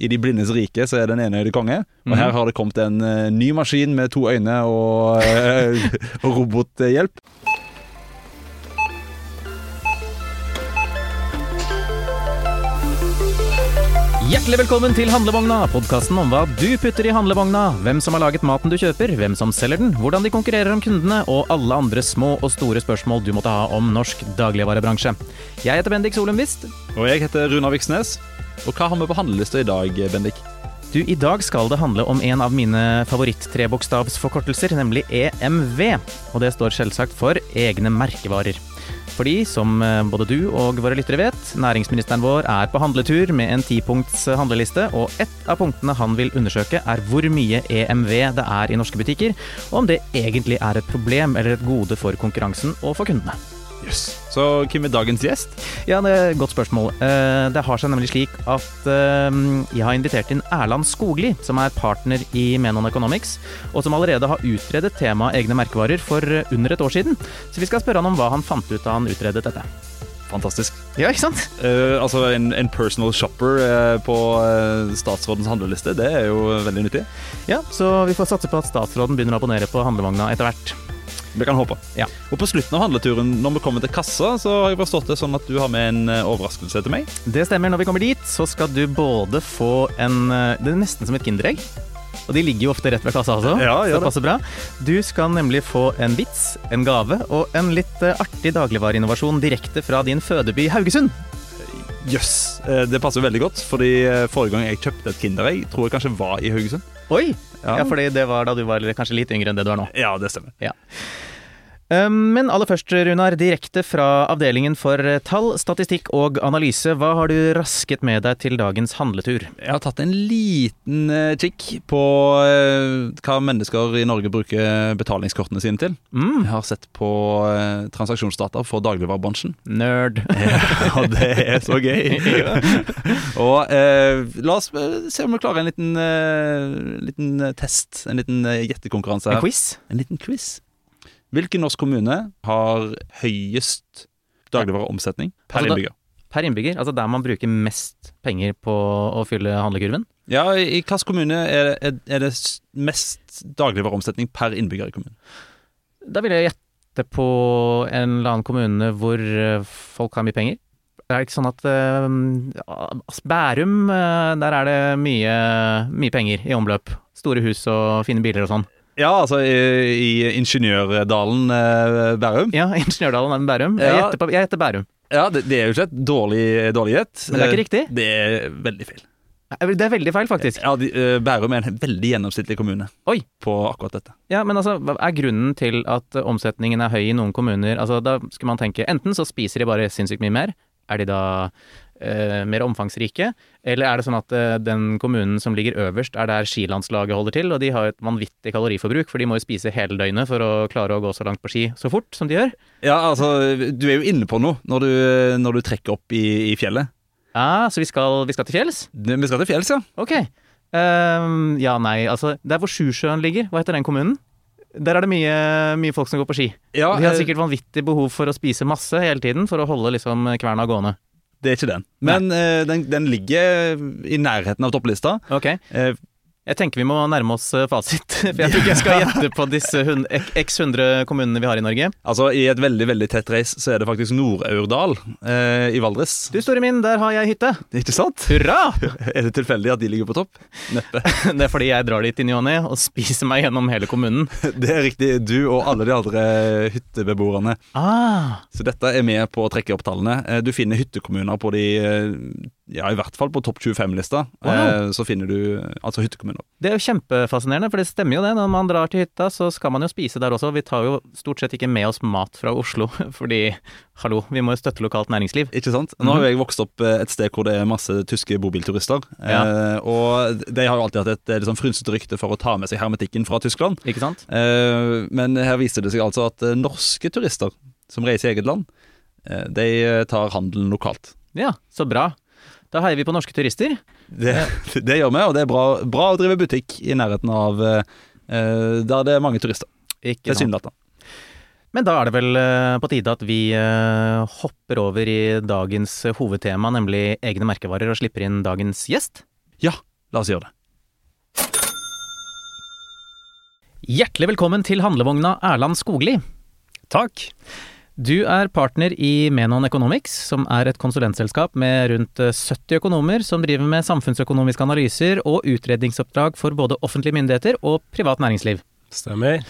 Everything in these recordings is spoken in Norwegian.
I De blindes rike så er den enøyde konge, og Mhm. her har det kommet en uh, ny maskin med to øyne og, uh, og robothjelp. Hjertelig velkommen til Handlevogna, podkasten om hva du putter i handlevogna, hvem som har laget maten du kjøper, hvem som selger den, hvordan de konkurrerer om kundene, og alle andre små og store spørsmål du måtte ha om norsk dagligvarebransje. Jeg heter Bendik Solum Wist. Og jeg heter Runar Viksnes. Og hva har vi på handlelista i dag, Bendik? Du, I dag skal det handle om en av mine favoritt-trebokstavsforkortelser, nemlig EMV. Og det står selvsagt for egne merkevarer. Fordi, som eh, både du og våre lyttere vet, næringsministeren vår er på handletur med en tipunkts handleliste, og ett av punktene han vil undersøke er hvor mye EMV det er i norske butikker, og om det egentlig er et problem eller et gode for konkurransen og for kundene. Så hvem er dagens gjest? Ja, det er et godt spørsmål. Eh, Det har seg nemlig slik at eh, jeg har invitert inn Erland Skogli, som er partner i Menon Economics, og som allerede har utredet temaet egne merkevarer for eh, under et år siden. Så vi skal spørre han om hva han fant ut da han utredet dette. Fantastisk. Ja, ikke sant? Uh, altså en, en personal shopper uh, på statsrådens handleliste, det er jo veldig nyttig. Ja, så vi får satse på at statsråden begynner å abonnere på handlevogna etter hvert. Vi kan håpe. Ja. Og på slutten av handleturen, når vi kommer til kassa, så har jeg forstått det sånn at du har med en eh, overraskelse til meg. Det stemmer. Når vi kommer dit, så skal du både få en eh, Det er nesten som et Kinderegg. Og de ligger jo ofte rett ved kassa også, Ja, så det passer bra. Du skal nemlig få en vits, en gave og en litt eh, artig dagligvareinnovasjon direkte fra din fødeby Haugesund. Jøss. Yes. det passer veldig godt, fordi eh, forrige gang jeg kjøpte et Kinderegg, tror jeg kanskje var i Haugesund. Oi! Ja. Ja, fordi det var da du var kanskje litt yngre enn det du er nå. Ja, det stemmer. Um, Men aller først, Runar, direkte fra avdelingen for eh, tall, statistikk og analyse. Hva har du rasket med deg til dagens handletur? Jeg har tatt en liten eh, kikk på eh, hva mennesker i Norge bruker betalingskortene sine til. Mm, Jeg har sett på transaksjonsdata for dagligvarebransjen. nerd. Ja, det er så gøy. Og eh, la oss se om vi klarer en liten, liten test. En liten gjettekonkurranse En quiz? En liten quiz. Hvilken norsk kommune har høyest dagligvareomsetning per Altså da- innbygger? Per innbygger, altså der man bruker mest penger på å fylle handlekurven? Ja, I hvilken kommune er, er, er det mest dagligvareomsetning per innbygger i kommunen? Da vil jeg gjette på en eller annen kommune hvor eh, folk har mye penger. Det Er ikke sånn at altså, Bærum, uh, der er det mye, mye penger i omløp. Store hus og fine biler og sånn. Ja, altså i, i Ingeniørdalen eh, Bærum. Ja, Ingeniørdalen er Bærum. Jeg Ja. gjetter, på, jeg gjetter Bærum. Ja, det, det er jo ikke et dårlig, dårlig gjett. Men det er ikke Eh, riktig. Det er veldig feil. Det er veldig feil, faktisk. Ja, de, eh, Bærum er en veldig gjennomsnittlig kommune Oi. på akkurat dette. Ja, men altså, hva er grunnen til at eh, omsetningen er høy i noen kommuner? Altså, da skal man tenke enten så spiser de bare sinnssykt mye mer, er de da eh, mer omfangsrike? Eller er det sånn at eh, den kommunen som ligger øverst, er der skilandslaget holder til, og de har et vanvittig kaloriforbruk, for de må jo spise hele døgnet for å klare å gå så langt på ski så fort som de gjør? Ja, altså, du er jo inne på noe når du, når du trekker opp i, i fjellet. Ja, så vi skal, vi skal til fjells? Vi skal til fjells, ja. Ok. Um, ja, nei, altså, der hvor Sjusjøen ligger, hva heter den kommunen? Der er det mye, mye folk som går på ski. ja De har eh, sikkert vanvittig behov for å spise masse hele tiden for å holde liksom kverna gående. Det er ikke den. Men eh, den, den ligger i nærheten av topplista. Ok, Eh, jeg tenker vi må nærme oss eh, fasit, for jeg tror ikke jeg skal gjette på disse x 100 kommunene vi har i Norge. altså, I et veldig veldig tett race så er det faktisk Nord-Aurdal eh, i Valdres. Du store min, der har jeg hytte. Ikke sant? Hurra! Er det tilfeldig at de ligger på topp? Neppe. Det er fordi jeg drar dit i ny og ne og spiser meg gjennom hele kommunen. Det er riktig. Du og alle de andre hyttebeboerne. Ah, Så dette er med på å trekke opp tallene. Eh, Du finner hyttekommuner på de eh, Ja, i hvert fall på topp 25-lista. Wow. Eh, Så finner du eh, altså hyttekommuner. Det er jo kjempefascinerende, for det stemmer jo det. Når man drar til hytta, så skal man jo spise der også. Vi tar jo stort sett ikke med oss mat fra Oslo, fordi hallo, vi må jo støtte lokalt næringsliv. Ikke sant? Nå har jo jeg vokst opp eh, et sted hvor det er masse tyske bobilturister. Ja. Og de har jo alltid hatt et liksom frynsete rykte for å ta med seg hermetikken fra Tyskland. Ikke sant? Men her viser det seg altså at norske turister som reiser i eget land, de tar handelen lokalt. Ja, så bra. Da heier vi på norske turister. Det, det gjør vi, og det er bra, bra å drive butikk i nærheten av eh, der det er mange turister. Ikke? Tilsynelatende. Men da er det vel eh, på tide at vi hopper over i dagens hovedtema, nemlig egne merkevarer, og slipper inn dagens gjest. Ja, la oss gjøre det. Hjertelig velkommen til handlevogna Erland Skogli. Takk. Du er partner i Menon Economics, som er et konsulentselskap med rundt 70 økonomer som driver med samfunnsøkonomiske analyser og utredningsoppdrag for både offentlige myndigheter og privat næringsliv. Stemmer.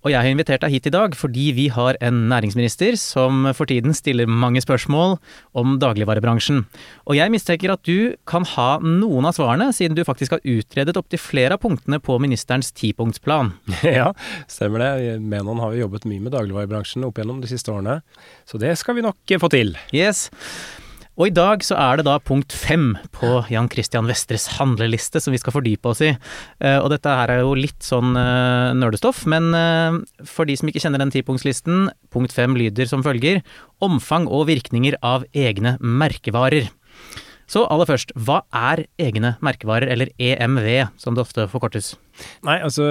Og jeg har invitert deg hit i dag fordi vi har en næringsminister som for tiden stiller mange spørsmål om dagligvarebransjen. Og jeg mistenker at du kan ha noen av svarene, siden du faktisk har utredet opptil flere av punktene på ministerens tipunktsplan. Ja, stemmer det. Menon har vi jobbet mye med dagligvarebransjen opp gjennom de siste årene, så det skal vi nok få til. Yes. Og i dag så er det da punkt fem på Jan Christian Vestres handleliste som vi skal fordype oss i. Eh, og dette her er jo litt sånn uh, nerdestoff, men uh, for de som ikke kjenner den tipunktslisten, punkt fem lyder som følger omfang og virkninger av egne merkevarer. Så aller først, hva er egne merkevarer, eller EMV, som det ofte forkortes? Nei, altså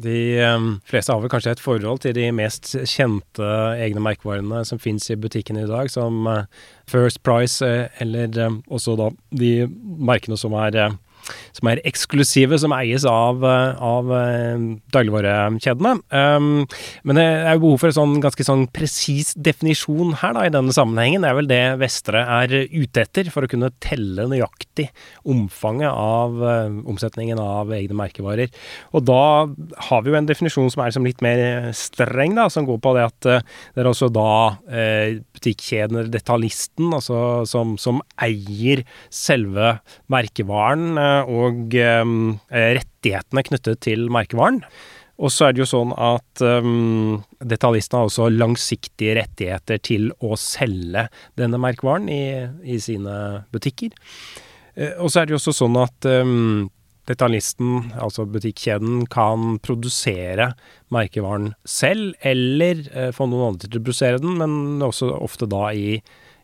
de um, fleste har vel kanskje et forhold til de mest kjente egne merkevarene som fins i butikken i dag, som uh, First Price, uh, eller um, også da de merkene som er uh, som er eksklusive, som eies av, eh, av eh, dagligvarekjedene. Um, men det er jo behov for en sånn ganske sånn presis definisjon her da, i denne sammenhengen. Det er vel det Vestre er ute etter, for å kunne telle nøyaktig omfanget av uh, omsetningen av egne merkevarer. Og da har vi jo en definisjon som er liksom litt mer streng, da, som går på det at uh, det er også da uh, butikkjeden eller detaljisten altså, som, som eier selve merkevaren og um, rettighetene knyttet til merkevaren. Og så er det jo sånn at um, detaljistene har også langsiktige rettigheter til å selge denne merkevaren i, i sine butikker. Uh, og så er det jo også sånn at um, detaljisten, altså butikkjeden, kan produsere merkevaren selv, eller uh, få noen andre til å produsere den, men også ofte da i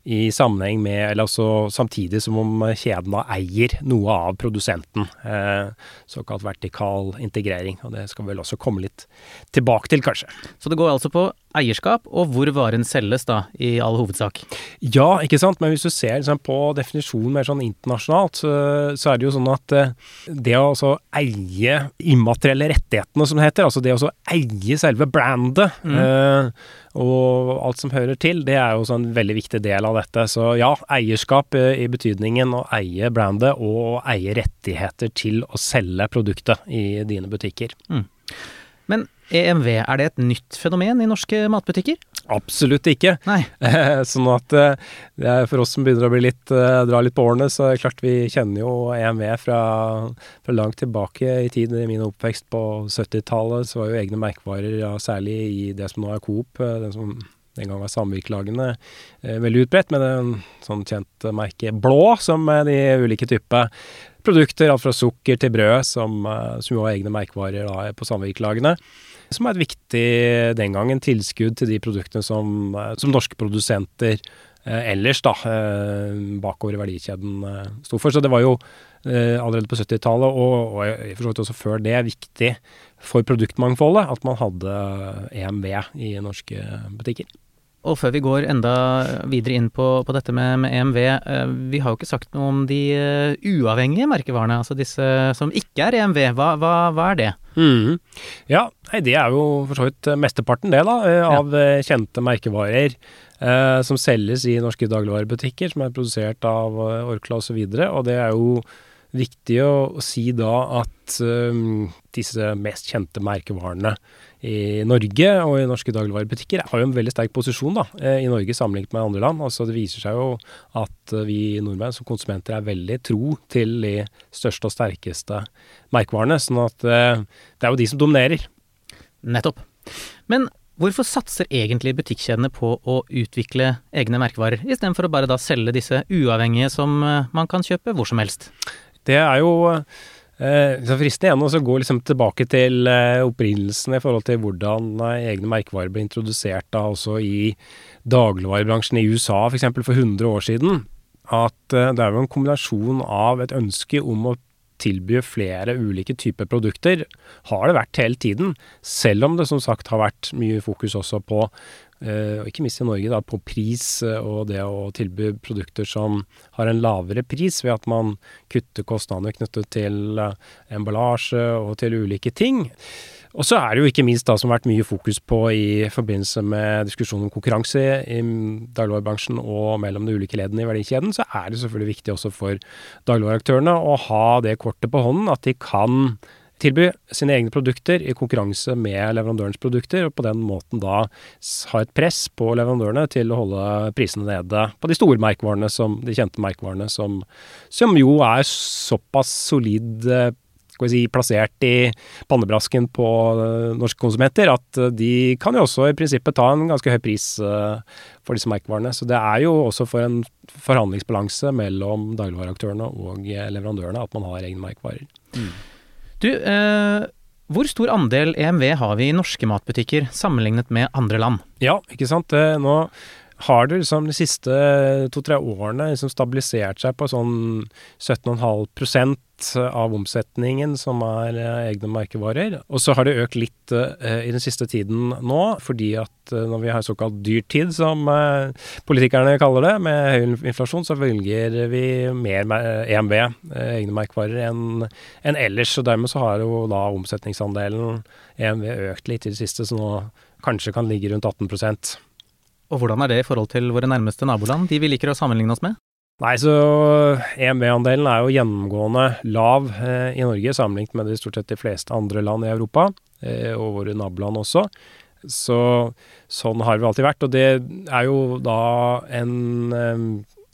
i sammenheng med, eller altså samtidig som om kjeden da eier noe av produsenten. Eh, såkalt vertikal integrering. Og det skal vi vel også komme litt tilbake til, kanskje. Så det går altså på eierskap og hvor varen selges, da, i all hovedsak? Ja, ikke sant. Men hvis du ser liksom, på definisjonen mer sånn internasjonalt, så, så, er det jo sånn at eh, det å altså eie immaterielle rettighetene, som det heter, altså det å eie selve brandet mm. eh, og alt som hører til, det er jo en veldig viktig del av dette. Så ja, eierskap eh, i betydningen å eie brandet og eie rettigheter til å selge produktet i dine butikker. Mm. Men EMV, er det et nytt fenomen i norske matbutikker? Absolutt ikke. Nei. sånn at eh, for oss som begynner å bli litt, eh, dra litt på årene, så er det klart vi kjenner jo EMV fra, fra langt tilbake i tid. I min oppvekst på 70-tallet så var jo egne merkevarer, ja, særlig i det som nå er Coop, eh, den som den gang var samvirkelagene, veldig utbredt, med en sånn kjent merke Blå, som de ulike typer produkter, alt fra sukker til brød, som, som jo har egne merkevarer da, på samvirkelagene som er et viktig, den gangen, tilskudd til de produktene som, eh, som norske produsenter eh, ellers, da, eh, bakover i verdikjeden eh, sto for. Så det var jo eh, allerede på 70-tallet, og, og for så vidt også før det, viktig for produktmangfoldet at man hadde EMV i norske butikker. Og før vi går enda videre inn på, på dette med, med, EMV, eh, vi har jo ikke sagt noe om de uh, uavhengige merkevarene, altså disse som ikke er EMV. Hva, hva, hva er det? Mm. Ja, det er jo for så vidt mesteparten, det, da, eh, av ja. kjente merkevarer. Uh, som selges i norske dagligvarebutikker, som er produsert av Orkla osv. Og, så og det er jo viktig å, å si da at um, disse mest kjente merkevarene i Norge og i norske dagligvarebutikker har jo en veldig sterk posisjon da, eh, i Norge sammenlignet med andre land. Altså Det viser seg jo at eh, vi nordmenn som konsumenter er veldig tro til de største og sterkeste merkevarene. sånn at eh, det er jo de som dominerer. Nettopp. Men hvorfor satser egentlig butikkjedene på å utvikle egne merkevarer, istedenfor å bare da selge disse uavhengige som man kan kjøpe hvor som helst? Det er jo Eh, så fristende igjen å gå liksom tilbake til eh, opprinnelsen i forhold til hvordan eh, egne merkevarer ble introdusert da også i dagligvarebransjen i USA f.eks. For, for 100 år siden. At eh, det er jo en kombinasjon av et ønske om å tilby flere ulike typer produkter, har det vært hele tiden. Selv om det som sagt har vært mye fokus også på og ikke minst i Norge, da, på pris og det å tilby produkter som har en lavere pris ved at man kutter kostnader knyttet til emballasje og til ulike ting. Og så er det jo ikke minst da som har vært mye fokus på i forbindelse med diskusjonen om konkurranse i dagligvarebransjen og mellom de ulike leddene i verdikjeden, så er det selvfølgelig viktig også for dagligvareaktørene å ha det kortet på hånden at de kan tilby sine egne produkter i konkurranse med leverandørens produkter, og på den måten da ha et press på leverandørene til å holde prisene nede på de store merkevarene, som, de kjente merkevarene, som, som jo er såpass solid skal vi si, plassert i pannebrasken på uh, norske konsumenter, at uh, de kan jo også i prinsippet ta en ganske høy pris for disse merkevarene. Så det er jo også for en forhandlingsbalanse mellom dagligvareaktørene og leverandørene at man har egne merkevarer. Mm. Du, hvor stor andel EMV har vi i norske matbutikker sammenlignet med andre land? Ja, ikke sant. Nå har det liksom de siste to-tre årene liksom stabilisert seg på sånn 17,5% av omsetningen som er eh, egne merkevarer. Og så har det økt litt uh, i den siste tiden nå, fordi at uh, når vi har såkalt dyrtid, som politikerne kaller det, med høy inflasjon, så velger vi mer EMV, egne merkevarer, enn en ellers. Og dermed så har jo da omsetningsandelen EMV økt litt i det siste, så nå kanskje kan ligge rundt 18 og hvordan er det i forhold til våre nærmeste naboland, de vi liker å sammenligne oss med? Nei, så EMV-andelen er jo gjennomgående lav eh, i Norge sammenlignet med de stort sett de fleste andre land i Europa, eh, og våre naboland også. Så sånn har vi alltid vært. Og det er jo da en eh,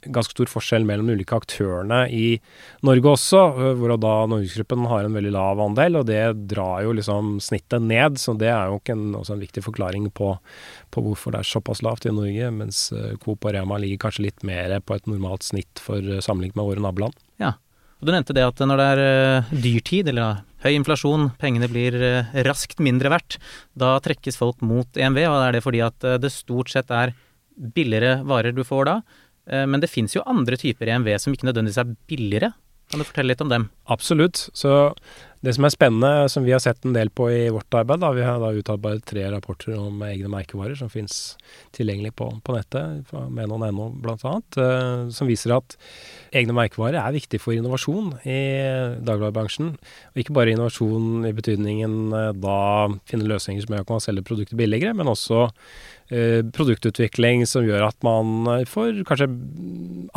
ganske stor forskjell mellom ulike aktørene i Norge også, hvor da Norgesgruppen har en veldig lav andel, og det drar jo liksom snittet ned. Så det er jo en, også en viktig forklaring på, på, hvorfor det er såpass lavt i Norge, mens Coop og Rema ligger kanskje litt mer på et normalt snitt for sammenlignet med våre naboland. Ja, og du nevnte det at når det er dyrtid, eller høy inflasjon, pengene blir raskt mindre verdt, da trekkes folk mot EMV, og er det fordi at det stort sett er billigere varer du får da? Eh, men det fins jo andre typer EMV som ikke nødvendigvis er billigere. Kan du fortelle litt om dem? Absolutt. Så det som er spennende, som vi har sett en del på i vårt arbeid, da, vi har da utarbeidet tre rapporter om egne merkevarer som finnes tilgjengelig på, på nettet, med noen NO bl.a., uh, som viser at egne merkevarer er viktig for innovasjon i dagligvarebransjen. Og ikke bare innovasjon i betydningen uh, da finne løsninger som gjør at man selger produkter billigere, men også produktutvikling som gjør at man får kanskje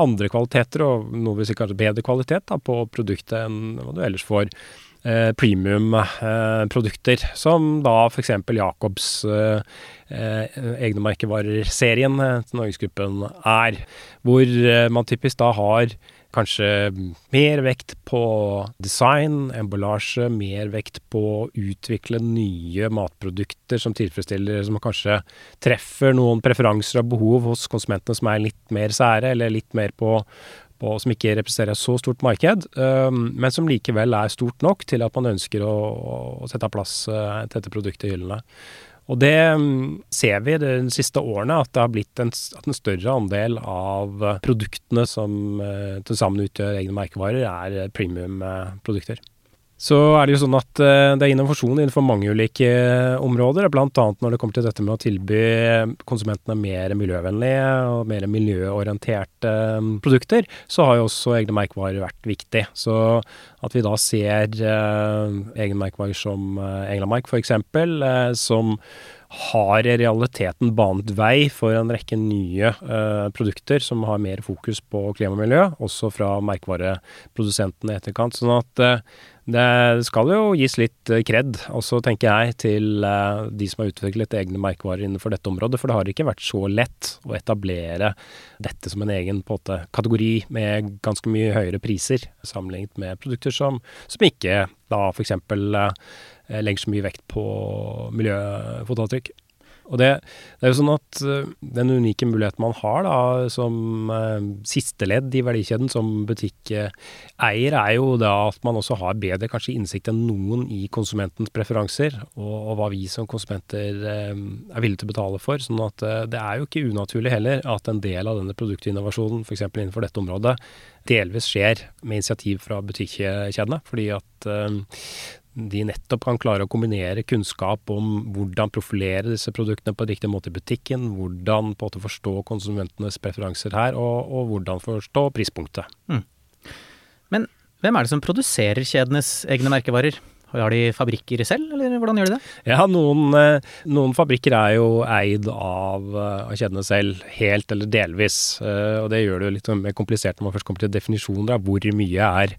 andre kvaliteter, og noe vil si kanskje bedre kvalitet da, på produktet enn hva du ellers får eh, premium-produkter, eh, som da f.eks. Jacobs eh, eh, egne merkevarer-serien eh, til Norgesgruppen er. Hvor eh, man typisk da har kanskje mer vekt på design, emballasje, mer vekt på å utvikle nye matprodukter som tilfredsstiller, som kanskje treffer noen preferanser og behov hos konsumentene som er litt mer sære, eller litt mer på på, som ikke representerer så stort marked, men som likevel er stort nok til at man ønsker å, å sette av plass uh, til dette produktet i hyllene. Og det um, ser vi de siste årene, at det har blitt en, en større andel av produktene som uh, til sammen utgjør egne merkevarer, er premiumprodukter. Så er det jo sånn at uh, det er innovasjon innenfor mange ulike uh, områder. Bl.a. når det kommer til dette med å tilby konsumentene mer miljøvennlige og mer miljøorienterte um, produkter, så har jo også egne merkevarer vært viktig. Så at vi da ser uh, egne merkevarer som Englandmark f.eks., som har i realiteten banet vei for en rekke nye uh, produkter som har mer fokus på klima og miljø, også fra merkevareprodusentene i etterkant. Sånn at uh, det skal jo gis litt uh, kred, også tenker jeg, til de som har utviklet egne merkevarer innenfor dette området. For det har ikke vært så lett å etablere dette som en egen på en kategori med ganske mye høyere priser, sammenlignet med produkter som, som ikke da f.eks. Eh, legger så mye vekt på miljøfotavtrykk. Og det, det, er jo sånn at uh, den unike muligheten man har da, som eh, siste ledd i verdikjeden som butikkeier, er jo da at man også har bedre kanskje innsikt enn noen i konsumentens preferanser, og, og hva vi som konsumenter eh, er villige til å betale for. sånn at det er jo ikke unaturlig heller at en del av denne produktinnovasjonen, f.eks. innenfor dette området, delvis skjer med initiativ fra butikkjedene. fordi at de nettopp kan klare å kombinere kunnskap om hvordan profilere disse produktene på riktig måte i butikken, hvordan på en måte forstå konsumentenes preferanser her, og, og hvordan forstå prispunktet. Mm. Men hvem er det som produserer kjedenes egne merkevarer? Har de fabrikker selv, eller hvordan gjør de det? Ja, noen, eh, noen fabrikker er jo eid av, eh, av, kjedene selv, helt eller delvis. Eh, og det gjør det jo litt mer komplisert når man først kommer til definisjoner av hvor mye er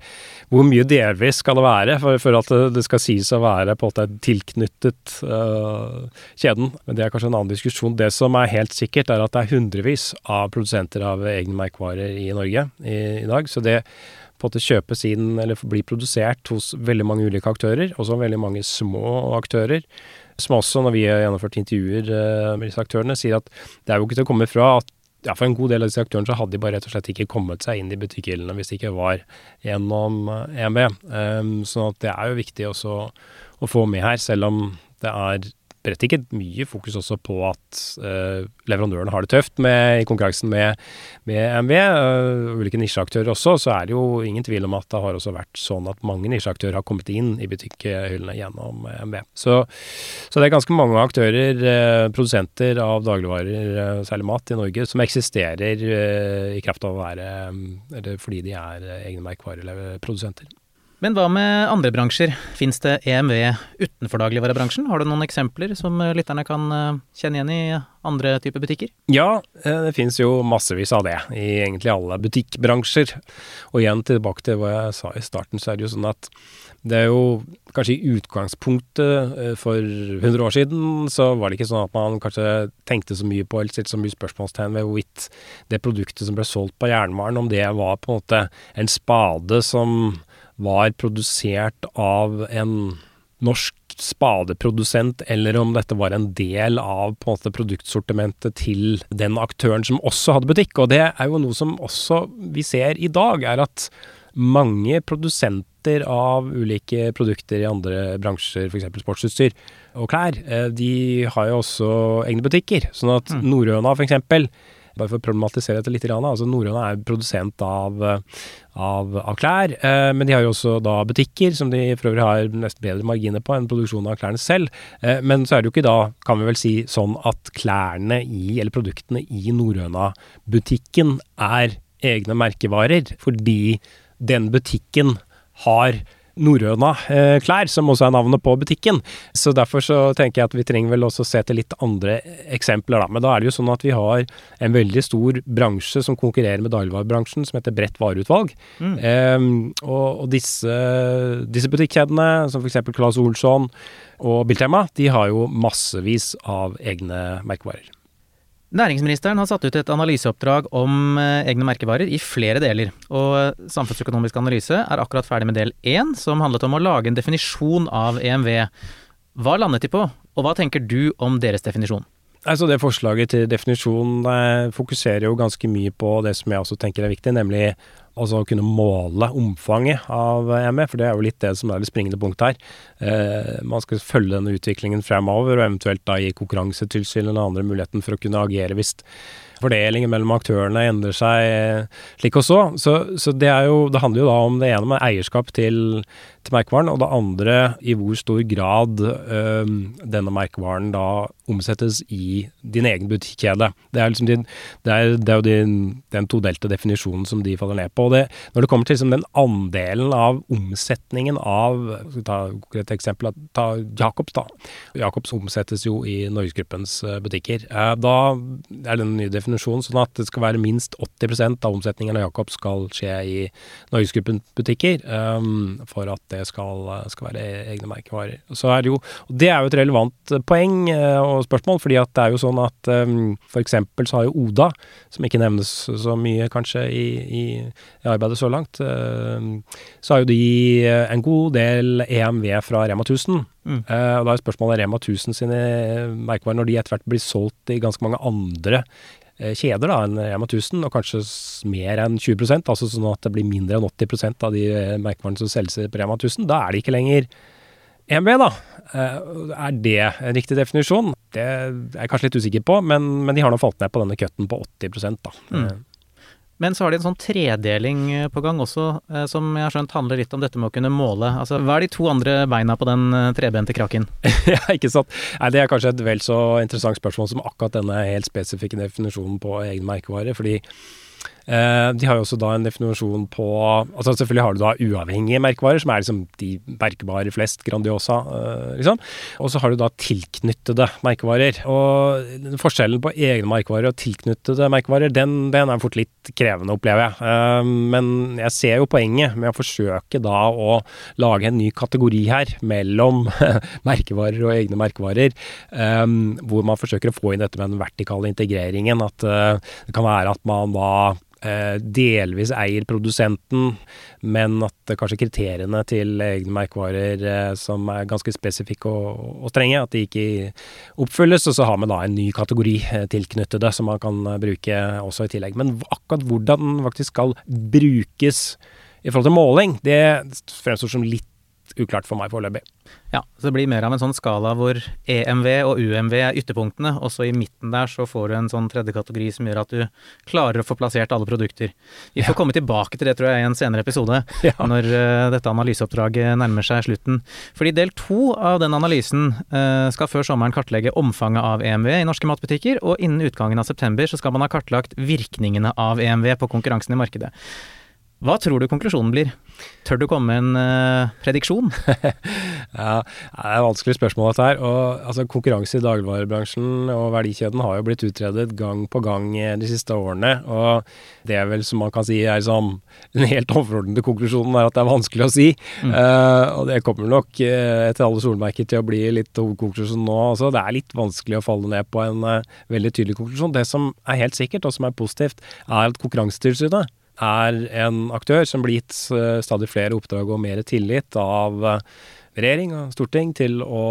Hvor mye delvis skal det være for, for at det skal sies å være på en måte tilknyttet uh, kjeden. Men det er kanskje en annen diskusjon. Det som er helt sikkert, er at det er hundrevis av produsenter av egne merkevarer i Norge i, i dag. så det på en måte kjøpes inn eller blir produsert hos veldig mange ulike aktører, også veldig mange små aktører. Som også, når vi har gjennomført intervjuer eh, med disse aktørene, sier at det er jo ikke til å komme fra at ja, for en god del av disse aktørene så hadde de bare rett og slett ikke kommet seg inn i butikkhyllene hvis det ikke var gjennom EMB. Um, eh, ehm, sånn at det er jo viktig også å få med her, selv om det er berettiget mye fokus også på at uh, leverandøren har det tøft med, i konkurransen med, med MV. Uh, ulike nisjeaktører også, så er det jo ingen tvil om at det har også vært sånn at mange nisjeaktører har kommet inn i butikkhyllene gjennom MV. Så, så, det er ganske mange aktører, uh, produsenter av dagligvarer, særlig mat, i Norge, som eksisterer i kraft av å være Eller fordi de er egne merkevareprodusenter. Men hva med andre bransjer? Fins det EMV utenfor dagligvarebransjen? Har du noen eksempler som eh, lytterne kan eh, kjenne igjen i andre typer butikker? Ja, eh, det finnes jo massevis av det i egentlig alle butikkbransjer. Og igjen tilbake til hva jeg sa i starten, så er det jo sånn at det er jo kanskje i utgangspunktet for 100 år siden så var det ikke sånn at man kanskje tenkte så mye på eller stilte så mye spørsmålstegn ved hvorvidt det produktet som ble solgt på jernvaren, om det var på en måte en spade som var produsert av en norsk spadeprodusent, eller om dette var en del av på en måte produktsortimentet til den aktøren som også hadde butikk. Og det er jo noe som også vi ser i dag, er at mange produsenter av ulike produkter i andre bransjer, f.eks. sportsutstyr og klær, eh, de har jo også egne butikker. Sånn at mm. Nordøna f.eks bare for å problematisere dette litt. altså Norrøna er produsent av, av, av klær, eh, men de har jo også da butikker, som de for øvrig har nesten bedre marginer på enn produksjonen av klærne selv. Eh, men så er det jo ikke da, kan vi vel si, sånn at klærne i, eller produktene i Norrøna-butikken er egne merkevarer, fordi den butikken har Norrøna-klær, eh, som også er navnet på butikken. Så derfor så tenker jeg at vi trenger vel også se til litt andre eksempler, da. Men da er det jo sånn at vi har en veldig stor bransje som konkurrerer med dagligvarebransjen, som heter Bredt vareutvalg. Mm. Um, og, og, disse, disse butikkjedene, som f.eks. Claes Olsson og Biltema, de har jo massevis av egne merkevarer. Næringsministeren har satt ut et analyseoppdrag om eh, egne merkevarer i flere deler, og Samfunnsøkonomisk analyse er akkurat ferdig med del én, som handlet om å lage en definisjon av EMV. Hva landet de på, og hva tenker du om deres definisjon? Altså Det forslaget til definisjon eh, fokuserer jo ganske mye på det som jeg også tenker er viktig, nemlig altså å kunne måle omfanget av ME, for det er jo litt det som er det springende punktet her. Eh, man skal følge denne utviklingen fremover, og eventuelt da gi Konkurransetilsynet eller andre muligheten for å kunne agere hvis fordelingen mellom aktørene endrer seg eh, slik og så. Så, så det, jo, det, handler jo da om det ene med eierskap til, merkevaren, og det andre i hvor stor grad øh, denne merkevaren da omsettes i din egen butikkjede. Det er, liksom din, det er, det er jo din, den todelte definisjonen som de faller ned på. og det, Når det kommer til liksom den andelen av omsetningen av skal ta et eksempel, ta Jacobs da. Jacobs omsettes jo i Norgesgruppens eh, butikker. Eh, da er det en ny definisjon sånn at det skal være minst 80% av omsetningen av Jacobs skal skje i Norgesgruppens butikker um, for at det skal, skal være egne merkevarer. Så er det jo, det er jo et relevant poeng. og og spørsmål. fordi at det er jo sånn at um, for eksempel så har jo Oda, som ikke nevnes så mye kanskje i, i, i arbeidet så langt, uh, så har jo de eh, en god del EMV fra Rema 1000. Mm. Uh, og da er spørsmålet Rema 1000 sine merkevarer, når de etter hvert blir solgt i ganske mange andre kjeder da, enn Rema 1000, og kanskje mer enn 20% altså sånn at det blir mindre enn 80% av de merkevarene som selges på Rema 1000, da er det ikke lenger EMB, da. Eh, er det en riktig definisjon? Det er jeg kanskje litt usikker på, men, men de har nå falt ned på denne cutten på 80 da. Mm. Men så har de en sånn tredeling eh, på gang også, eh, som jeg har skjønt handler litt om dette med å kunne måle. Altså, hva er de to andre beina på den eh, trebente kraken? ja, ikke sant. Nei, det er kanskje et vel så interessant spørsmål som akkurat denne helt spesifikke definisjonen på egen merkevare. fordi de har jo også da en definisjon på altså Selvfølgelig har du da uavhengige merkevarer, som er liksom de merkebare flest, Grandiosa, eh, liksom. Og så har du da tilknyttede merkevarer. Og forskjellen på egne merkevarer og tilknyttede merkevarer, den, den er fort litt krevende, opplever jeg. Eh, men jeg ser jo poenget med å forsøke da å lage en ny kategori her mellom merkevarer og egne merkevarer, hvor man forsøker å få inn dette med den vertikale integreringen. At det kan være at man da Eh, delvis eier produsenten, men at kanskje kriteriene til egne merkevarer eh, som er ganske spesifikke og, og, strenge, at de ikke oppfylles. Og så har vi da en ny kategori tilknyttede som man kan bruke også i tillegg. Men akkurat hvordan den faktisk skal brukes i forhold til måling, det fremstår som litt uklart for meg foreløpig. Ja, så det blir mer av en sånn skala hvor EMV og UMV er ytterpunktene, og så i midten der så får du en sånn tredje kategori som gjør at du klarer å få plassert alle produkter. Vi får ja. komme tilbake til det, tror jeg, i en senere episode, ja. når uh, dette analyseoppdraget nærmer seg slutten. Fordi del to av den analysen uh, skal før sommeren kartlegge omfanget av EMV i norske matbutikker, og innen utgangen av september så skal man ha kartlagt virkningene av EMV på konkurransen i markedet. Hva tror du konklusjonen blir? Tør du komme med en uh, prediksjon? ja, det er et vanskelig spørsmål dette her. Og, altså, konkurranse i dagligvarebransjen og verdikjeden har jo blitt utredet gang på gang de siste årene. Og det er vel som man kan si er som den helt overordnede konklusjonen er at det er vanskelig å si. Mm. Uh, og det kommer nok uh, etter alle solmerker til å bli litt hovedkonklusjon nå også. Det er litt vanskelig å falle ned på en veldig tydelig konklusjon. Det som er helt sikkert, og som er positivt, er at Konkurransetilsynet er en aktør som blir gitt eh, stadig flere oppdrag og mer tillit av eh, regjering og storting til å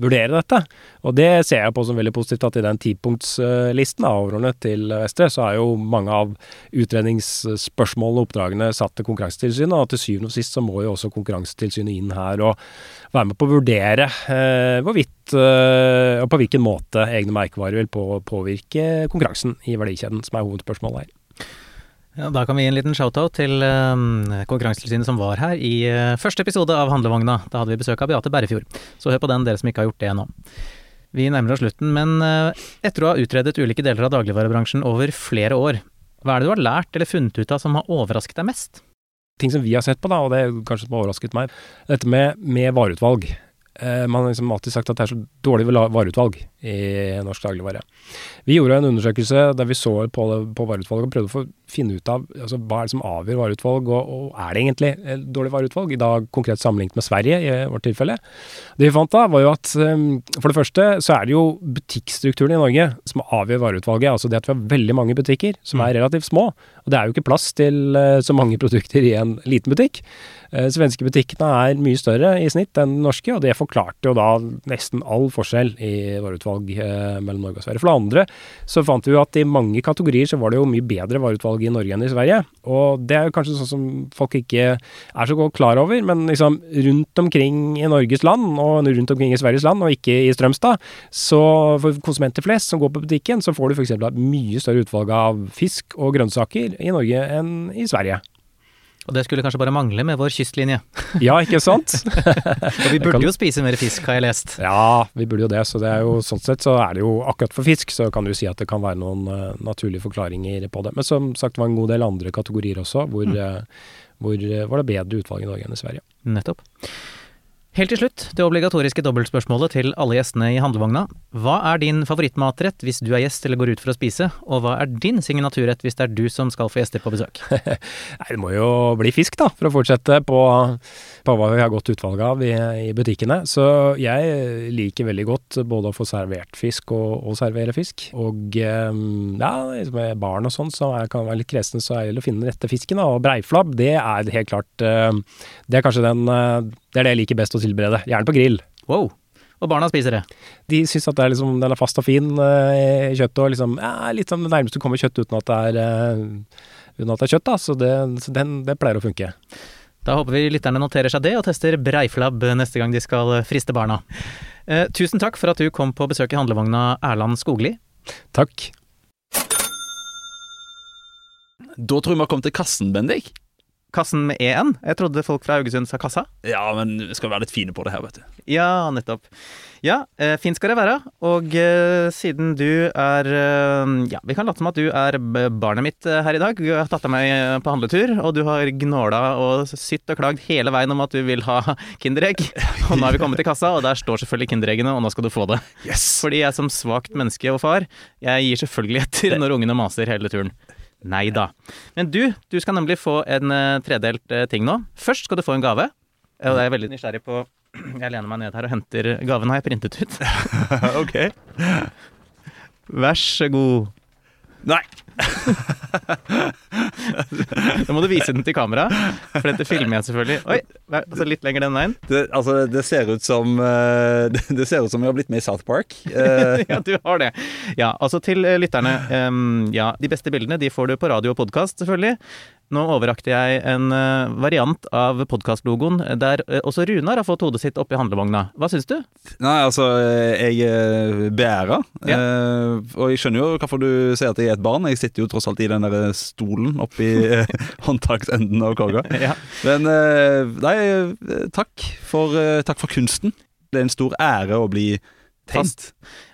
vurdere dette. Og det ser jeg på som veldig positivt at i den tipunktslisten overordnet til Vestre, så er jo mange av utredningsspørsmålene og oppdragene satt til Konkurransetilsynet, og til syvende og sist så må jo også Konkurransetilsynet inn her og være med på å vurdere eh, hvorvidt eh, og på hvilken måte egne merkevarer vil på, påvirke konkurransen i verdikjeden, som er hovedspørsmålet her. Ja, da kan vi gi en liten shout-out til um, Konkurransetilsynet som var her i uh, første episode av Handlevogna. Da hadde vi besøk av Beate Berrefjord. Så hør på den, dere som ikke har gjort det ennå. Vi nærmer oss slutten, men uh, etter å ha utredet ulike deler av dagligvarebransjen over flere år, hva er det du har lært eller funnet ut av som har overrasket deg mest? Ting som vi har sett på, da, og det er kanskje som har overrasket meg, dette med, med vareutvalg. man har liksom alltid sagt at det er så dårlig vareutvalg i norsk dagligvare. Vi gjorde en undersøkelse der vi så på, på vareutvalg og prøvde å få finne ut av altså, hva er det som avgjør vareutvalg, og, og er det egentlig dårlig vareutvalg? I dag konkret sammenlignet med Sverige, i vårt tilfelle. Det vi fant da, var jo at um, for det første så er det jo butikkstrukturen i Norge som avgjør vareutvalget. Altså det at vi har veldig mange butikker som er mm. relativt små. Og det er jo ikke plass til uh, så mange produkter i en liten butikk. Uh, svenske butikkene er mye større i snitt enn norske, og det forklarte jo da nesten all forskjell i vareutvalg uh, mellom Norge og Sverige. For det andre så fant vi jo at i mange kategorier så var det jo mye bedre vareutvalg i Norge enn i Sverige. Og det er jo kanskje sånn som folk ikke er så godt klar over, men liksom rundt omkring i Norges land, og rundt omkring i Sveriges land, og ikke i Strømstad, så for konsumenter flest som går på butikken, så får du f.eks. mye større utvalg av fisk og grønnsaker i Norge enn i Sverige. Og det skulle kanskje bare mangle med vår kystlinje. ja, ikke sant? og vi burde jo spise mer fisk, har jeg lest. Ja, vi burde jo det. Så det er jo sånn sett så er det jo akkurat for fisk, så kan du si at det kan være noen uh, naturlige forklaringer på det. Men som sagt det var en god del andre kategorier også, hvor, mm. uh, hvor uh, var det bedre utvalg i Norge enn i Sverige. Nettopp. Helt til slutt, det obligatoriske dobbeltspørsmålet til alle gjestene i handlevogna. Hva er din favorittmatrett hvis du er gjest eller går ut for å spise, og hva er din signaturrett hvis det er du som skal få gjester på besøk? Nei, det må jo bli fisk, da, for å fortsette på, på hva vi har godt utvalg av i, i, butikkene. Så jeg liker veldig godt både å få servert fisk og, og servere fisk. Og ehm, ja, med barn og sånn, så jeg kan være litt kresen, så er det å finne den rette fisken. Da. Og breiflabb, det er helt klart ehm, Det er kanskje den eh, det er det jeg liker best å tilberede. Gjerne på grill. Wow. Og barna spiser det? De syns at er liksom, den er fast og fin uh, i kjøttet, og liksom, ja, litt sånn det nærmeste du kommer kjøtt uten at det er, uh, uten at det er kjøtt. da, Så, det, så den, det pleier å funke. Da håper vi lytterne noterer seg det, og tester breiflabb neste gang de skal friste barna. Eh, tusen takk for at du kom på besøk i handlevogna, Erland Skogli. Takk. Da tror jeg vi har kommet til kassen, Bendik. Kassen med EN? Jeg trodde folk fra Haugesund sa kassa. Ja, men vi skal være litt fine på det her, vet du. Ja, nettopp. Ja, eh, fint skal det være. Og eh, siden du er eh, Ja, vi kan late som at du er barnet mitt her i dag. Du har tatt deg med på handletur, og du har gnåla og sytt og klagd hele veien om at du vil ha Kinderegg. Og nå er vi kommet til kassa, og der står selvfølgelig Kindereggene, og nå skal du få det. Yes! Fordi jeg som svakt menneske og far, jeg gir selvfølgelig etter når ungene maser hele turen. Nei da. Men du, du skal nemlig få en eh, tredelt eh, ting nå. Først skal du få en gave. Og jeg er veldig nysgjerrig på Jeg lener meg ned her og henter gaven. Har jeg printet ut? ok. Vær så god. Nei. Da må du vise den til kamera, for dette filmer jeg selvfølgelig. Oi, altså litt lenger den veien. Det, altså, det ser ut som eh, det, det ser ut som vi har blitt med i South Park. Eh, Ja, du har det. Ja, altså til eh, lytterne. ja, de beste bildene de får du på radio og podkast, selvfølgelig. Nå overrakte jeg en eh, variant av podkastlogoen der eh, også Runar har fått hodet sitt oppi handlevogna. Hva syns du? nei, altså, eh, jeg er beæra. Ja. Eh, og jeg skjønner jo hvorfor du sier at jeg er et barn. Jeg sitter jo tross alt i den der stolen oppi eh, håndtaksenden av korga. Ja. Men eh, nei, eh, takk for, eh, takk for kunsten. Det er en stor ære å bli fast.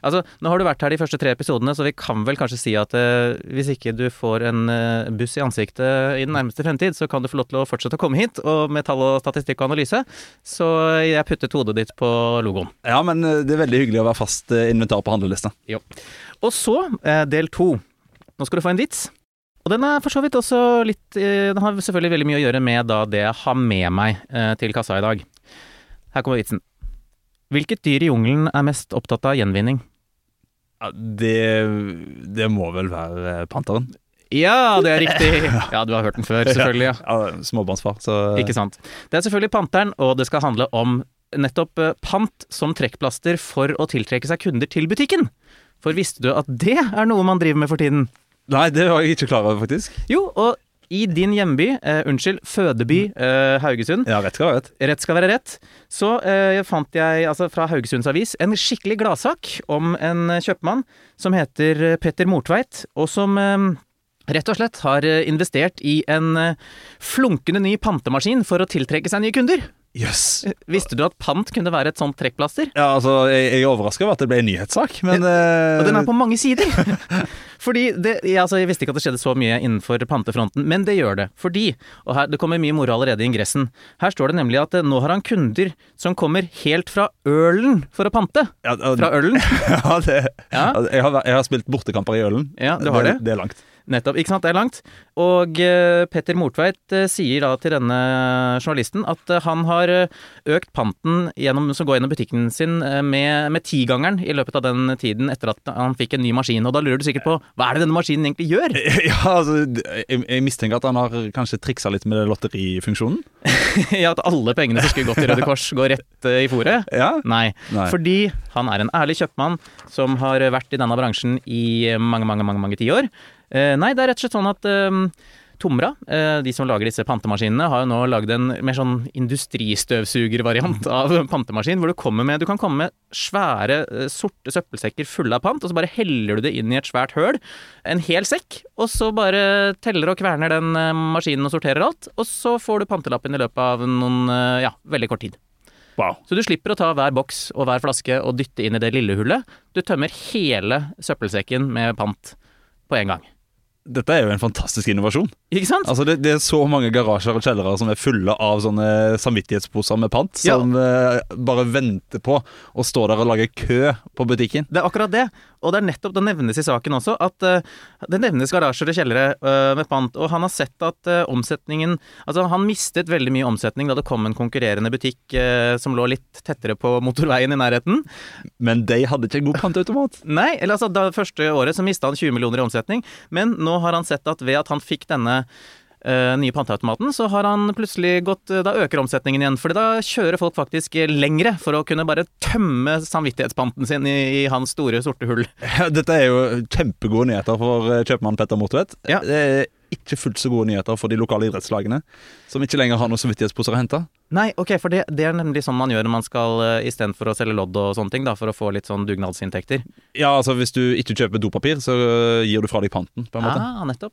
Altså, nå har du vært her de første tre episodene, så vi kan vel kanskje si at eh, hvis ikke du får en eh, buss i ansiktet i den nærmeste fremtid, så kan du få lov til å fortsette å komme hit, og med tall og statistikk og analyse. Så jeg puttet hodet ditt på logoen. Ja, men eh, det er veldig hyggelig å være fast eh, inventar på handlelista. Og så eh, del to. Nå skal du få en vits. Og den er for så vidt også litt eh, Den har selvfølgelig veldig mye å gjøre med da det jeg har med meg eh, til kassa i dag. Her kommer vitsen. Hvilket dyr i jungelen er mest opptatt av gjenvinning? Ja, det, det må vel være eh, panteren. Ja, det er riktig! Ja, du har hørt den før, selvfølgelig. ja. Ja, småbarnsfar, så Ikke sant. Det er selvfølgelig Panteren, og det skal handle om nettopp eh, pant som trekkplaster for å tiltrekke seg kunder til butikken. For visste du at det er noe man driver med for tiden? Nei, det var jeg ikke klar over, faktisk. Jo, og i din hjemby, eh, unnskyld, fødeby eh, Haugesund, Ja, rett skal være rett. rett skal være rett, så eh, fant jeg altså fra Haugesunds Avis en skikkelig gladsak om en eh, kjøpmann som heter eh, Petter Mortveit, og som eh, rett og slett har investert i en flunkende ny pantemaskin for å tiltrekke seg nye kunder. Eh, Visste du at pant kunne være et sånt trekkplaster? Ja, altså, jeg, jeg er overraska over at det ble en nyhetssak, men eh, Og den er på mange sider! Fordi det, jeg, altså, jeg visste ikke at det skjedde så mye innenfor pantefronten, men det gjør det. Fordi, og her, det kommer mye moro allerede i ingressen, her står det nemlig at eh, nå har han kunder som kommer helt fra Ølen for å pante. ja, og, Fra Ølen. ja, det, Ja. altså, jeg, har, jeg har spilt bortekamper i Ølen. Ja, du har det. Det er langt. Nettopp. Ikke sant, det er langt. Og uh, Petter Mortveit uh, sier da til denne journalisten at uh, han har økt panten gjennom, som går gjennom butikken sin med, med tigangeren i løpet av den tiden etter at han fikk en ny maskin. Og da lurer du sikkert på hva er det denne maskinen egentlig gjør? Ja, altså, jeg, jeg mistenker at han har kanskje triksa litt med lotterifunksjonen. ja, At alle pengene som skulle gått til Røde Kors, går rett i fòret? Ja. Nei, Nei. fordi han er en ærlig kjøpmann som har vært i denne bransjen i mange, mange, mange, mange tiår. Eh, nei, det er rett og slett sånn at eh, Tomra, eh, de som lager disse pantemaskinene, har jo nå lagd en mer sånn industristøvsugervariant av pantemaskin, hvor du kommer med Du kan komme med svære, eh, sorte søppelsekker fulle av pant, og så bare heller du det inn i et svært høl. En hel sekk, og så bare teller og kverner den maskinen og sorterer alt. Og så får du pantelappen i løpet av noen, ja, veldig kort tid. Wow. Så du slipper å ta hver boks og hver flaske og dytte inn i det lille hullet. Du tømmer hele søppelsekken med pant på en gang. Dette er jo en fantastisk innovasjon. Ikke sant? Altså det, det er så mange garasjer og kjellere som er fulle av sånne samvittighetsposer med pant, Ja. som eh, bare venter på å stå der og lage kø på butikken. Det er akkurat det. Og det er nettopp det nevnes i saken også, at uh, det nevnes garasjer og kjellere uh, med pant. Og han har sett at omsetningen Altså, han mistet veldig mye omsetning da det kom en konkurrerende butikk som lå litt tettere på motorveien i nærheten. Men de hadde ikke en god pantautomat. Nei, eller altså da første året så mista han 20 millioner i omsetning, men nå har han sett at ved at han fikk denne uh, nye panteautomaten, så har han plutselig gått Da øker omsetningen igjen, for da kjører folk faktisk lengre for å kunne bare tømme samvittighetspanten sin i, i hans store sorte hull. Dette er jo kjempegode nyheter for eh, kjøpmann Petter Mortvedt. Ja. Det er ikke fullt så gode nyheter for de lokale idrettslagene, som ikke lenger har noen samvittighetsposer å hente. Nei, ok, for det, det er nemlig sånn man gjør når man skal uh, istedenfor å selge lodd og sånne ting, da, for å få litt sånn dugnadsinntekter. Ja, altså Hvis du ikke kjøper dopapir, så uh, gir du fra deg panten. på en måte. Ah, nettopp.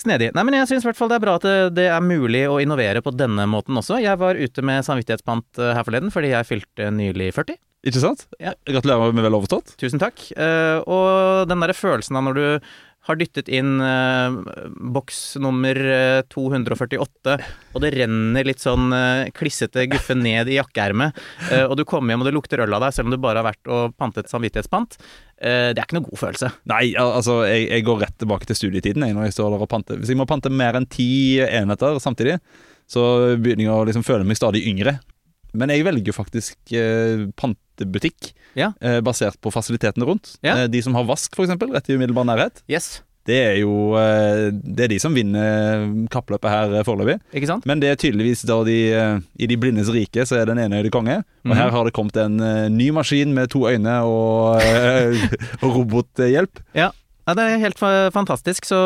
Snedig. Nei, men jeg syns i hvert fall det er bra at det, det er mulig å innovere på denne måten også. Jeg var ute med samvittighetspant eh, her forleden fordi jeg fylte nylig 40. Ikke sant? Ja. Gratulerer med vel overstått. Tusen takk. Uh, og den derre følelsen av når du har dyttet inn eh, boks nummer eh, 248, og det renner litt sånn eh, klissete guffe ned i jakkeermet, eh, og du kommer hjem og det lukter øl av deg selv om du bare har vært og pantet samvittighetspant, eh, det er ikke noe god følelse. Nei, altså, jeg, jeg går rett tilbake til studietiden jeg, når jeg står der og panter. Hvis jeg må pante mer enn ti enheter samtidig, så begynner jeg å liksom føle meg stadig yngre. Men jeg velger faktisk eh, pantebutikk Ja. eh, basert på fasilitetene rundt. Ja. Eh, de som har vask, f.eks., rett i umiddelbar nærhet. Yes. Det er jo eh, Det er de som vinner kappløpet her eh, foreløpig. Men det er tydeligvis da de eh, I de blindes rike så er den enøyde konge. Og Mhm. her har det kommet en eh, ny maskin med to øyne og, eh, og robothjelp. Ja. Ja, Det er helt fantastisk. Så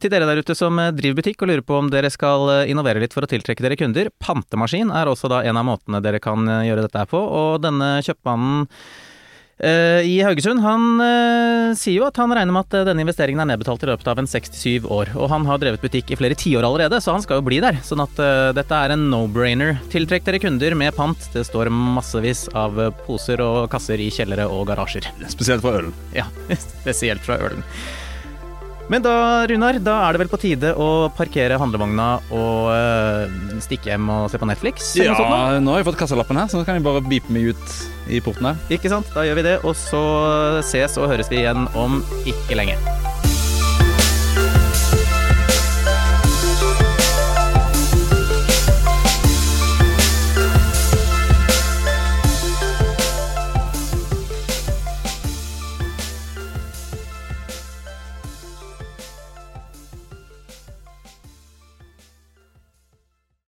til dere der ute som eh, driver butikk og lurer på om dere skal eh, innovere litt for å tiltrekke dere kunder, pantemaskin er også da en av måtene dere kan eh, gjøre dette her på. Og denne kjøpmannen i Haugesund, han eh, sier jo at han regner med at eh, denne investeringen er nedbetalt i løpet av en 6-7 år. Og han har drevet butikk i flere tiår allerede, så han skal jo bli der. Sånn at eh, dette er en no-brainer. Tiltrekk dere kunder med pant. Det står massevis av eh, poser og kasser i kjellere og garasjer. Spesielt fra ølen. Ja, spesielt fra ølen. Men da, Runar, da er det vel på tide å parkere handlevogna og øh, stikke hjem og se på Netflix? Ja, sånt? Nå har jeg fått kassalappen her, så nå kan jeg bare beepe meg ut i porten her. Ikke sant? Da gjør vi det, og så ses og høres vi igjen om ikke lenge.